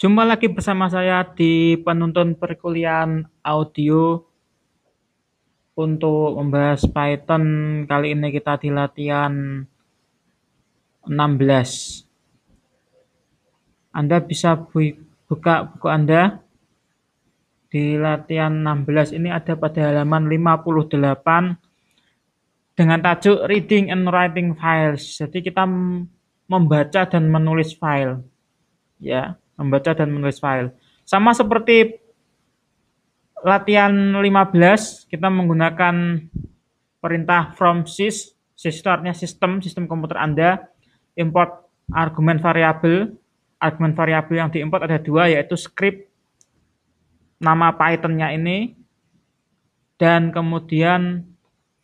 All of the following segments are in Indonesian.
Jumpa lagi bersama saya di penuntun perkuliahan audio untuk membahas Python. Kali ini kita di latihan 16. Anda bisa buka buku Anda. Di latihan 16 ini ada pada halaman 58 dengan tajuk Reading and Writing Files. Jadi kita membaca dan menulis file. Ya membaca dan menulis file. Sama seperti latihan 15, kita menggunakan perintah from sys, sys itu artinya sistem, sistem komputer Anda, import argumen variabel. Argumen variabel yang diimport ada dua, yaitu script, nama Python-nya ini, dan kemudian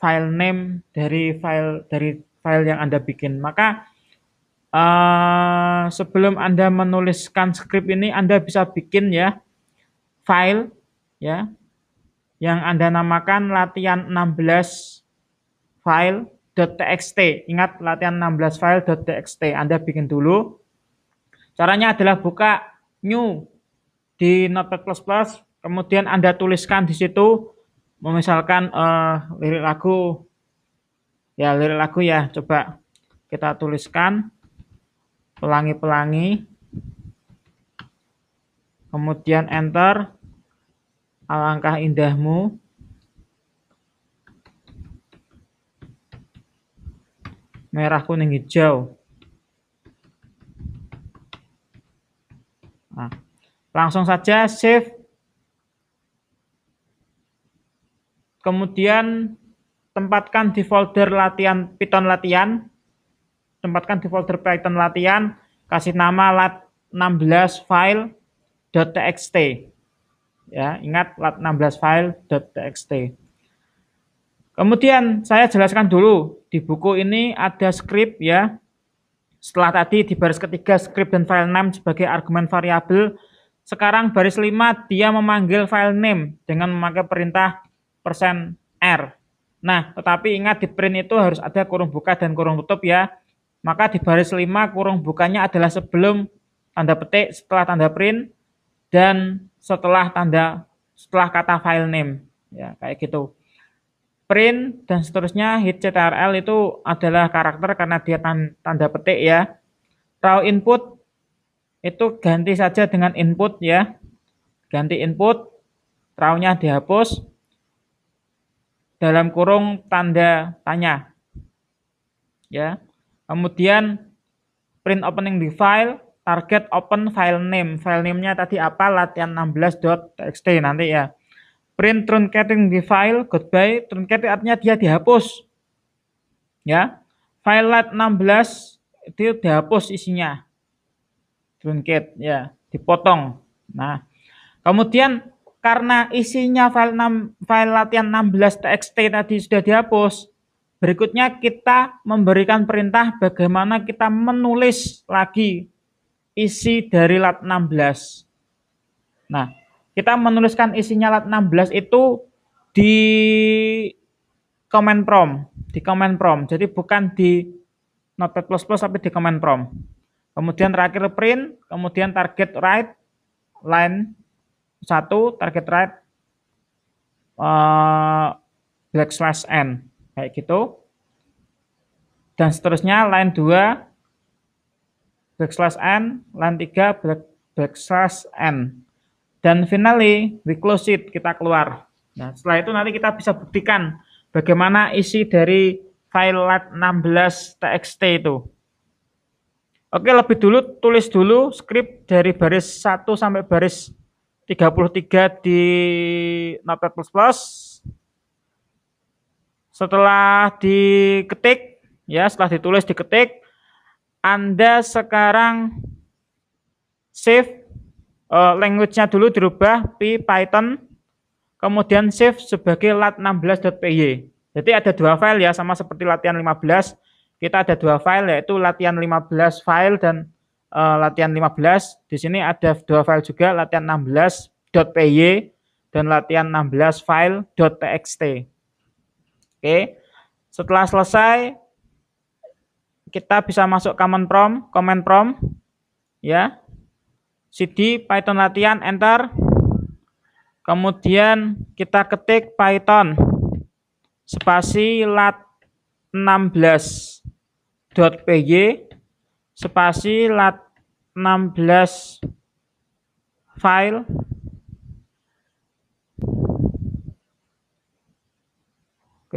file name dari file dari file yang Anda bikin. Maka Uh, sebelum Anda menuliskan skrip ini, Anda bisa bikin ya file ya yang Anda namakan latihan 16 file.txt. Ingat latihan 16 file.txt. Anda bikin dulu. Caranya adalah buka new di Notepad++, kemudian Anda tuliskan di situ misalkan uh, lirik lagu ya lirik lagu ya coba kita tuliskan pelangi-pelangi, kemudian enter, alangkah indahmu, merah, kuning, hijau. Nah, langsung saja save. Kemudian tempatkan di folder latihan Python latihan tempatkan di folder Python latihan, kasih nama lat 16 file.txt. Ya, ingat lat 16 file.txt. Kemudian saya jelaskan dulu di buku ini ada script ya. Setelah tadi di baris ketiga script dan file name sebagai argumen variabel, sekarang baris 5 dia memanggil file name dengan memakai perintah %r. Nah, tetapi ingat di print itu harus ada kurung buka dan kurung tutup ya maka di baris 5 kurung bukannya adalah sebelum tanda petik, setelah tanda print, dan setelah tanda setelah kata file name. Ya, kayak gitu. Print dan seterusnya hit ctrl itu adalah karakter karena dia tanda petik ya. Raw input itu ganti saja dengan input ya. Ganti input, raw-nya dihapus dalam kurung tanda tanya. Ya. Kemudian print opening di file, target open file name. File name-nya tadi apa? Latihan 16.txt nanti ya. Print truncating di file, goodbye. Truncating artinya dia dihapus. Ya. File lat 16 itu dihapus isinya. Truncate ya, dipotong. Nah, kemudian karena isinya file 6 file latihan 16.txt tadi sudah dihapus, Berikutnya kita memberikan perintah bagaimana kita menulis lagi isi dari lat 16. Nah, kita menuliskan isinya lat 16 itu di command prompt, di command prompt. Jadi bukan di Notepad++ tapi di command prompt. Kemudian terakhir print, kemudian target write line 1 target write uh, backslash n kayak gitu. Dan seterusnya line 2 backslash n, line 3 backslash n. Dan finally we close it, kita keluar. Nah, setelah itu nanti kita bisa buktikan bagaimana isi dari file lat16 txt itu. Oke, lebih dulu tulis dulu skrip dari baris 1 sampai baris 33 di Notepad++. Setelah diketik, ya setelah ditulis diketik, Anda sekarang save uh, language-nya dulu dirubah P Python, kemudian save sebagai lat16.py. Jadi ada dua file ya, sama seperti latihan 15. Kita ada dua file yaitu latihan 15 file dan uh, latihan 15. Di sini ada dua file juga, latihan 16.py dan latihan 16 file.txt. Oke. Setelah selesai kita bisa masuk command prompt, command prompt ya. cd python latihan enter kemudian kita ketik python spasi lat 16.py spasi lat 16 file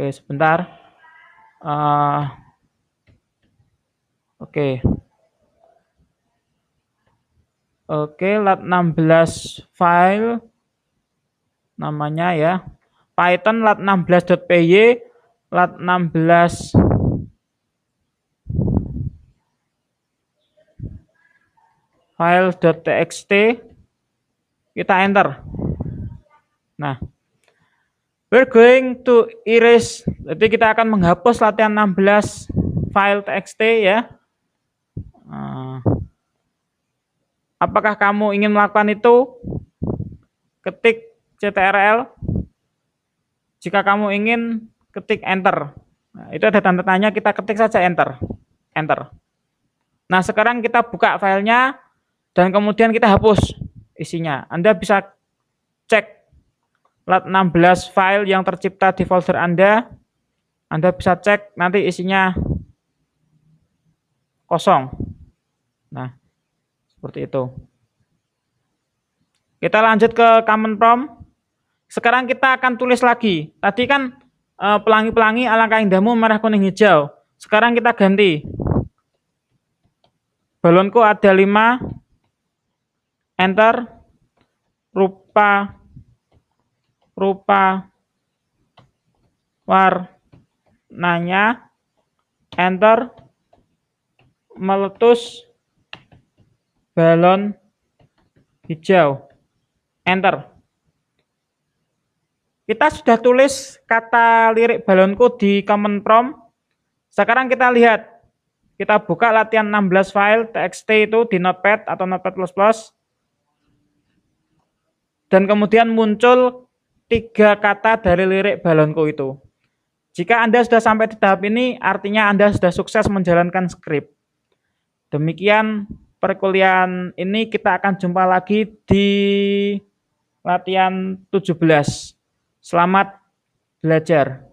Oke, sebentar. Uh, Oke. Oke, lat 16 file namanya ya. Python lat 16.py, lat 16 file.txt kita enter. Nah, we're going to erase. Jadi kita akan menghapus latihan 16 file txt ya. Nah, apakah kamu ingin melakukan itu? Ketik ctrl. Jika kamu ingin, ketik enter. Nah, itu ada tanda tanya, kita ketik saja enter. Enter. Nah, sekarang kita buka filenya dan kemudian kita hapus isinya. Anda bisa cek 16 file yang tercipta di folder Anda. Anda bisa cek nanti isinya kosong. Nah, seperti itu. Kita lanjut ke command prompt. Sekarang kita akan tulis lagi. Tadi kan eh, pelangi-pelangi alangkah indahmu merah kuning hijau. Sekarang kita ganti. Balonku ada 5. Enter. Rupa rupa warnanya enter meletus balon hijau. Enter. Kita sudah tulis kata lirik balonku di command prompt. Sekarang kita lihat. Kita buka latihan 16 file txt itu di notepad atau notepad++ dan kemudian muncul tiga kata dari lirik balonku itu. Jika Anda sudah sampai di tahap ini, artinya Anda sudah sukses menjalankan skrip. Demikian perkuliahan ini kita akan jumpa lagi di latihan 17. Selamat belajar.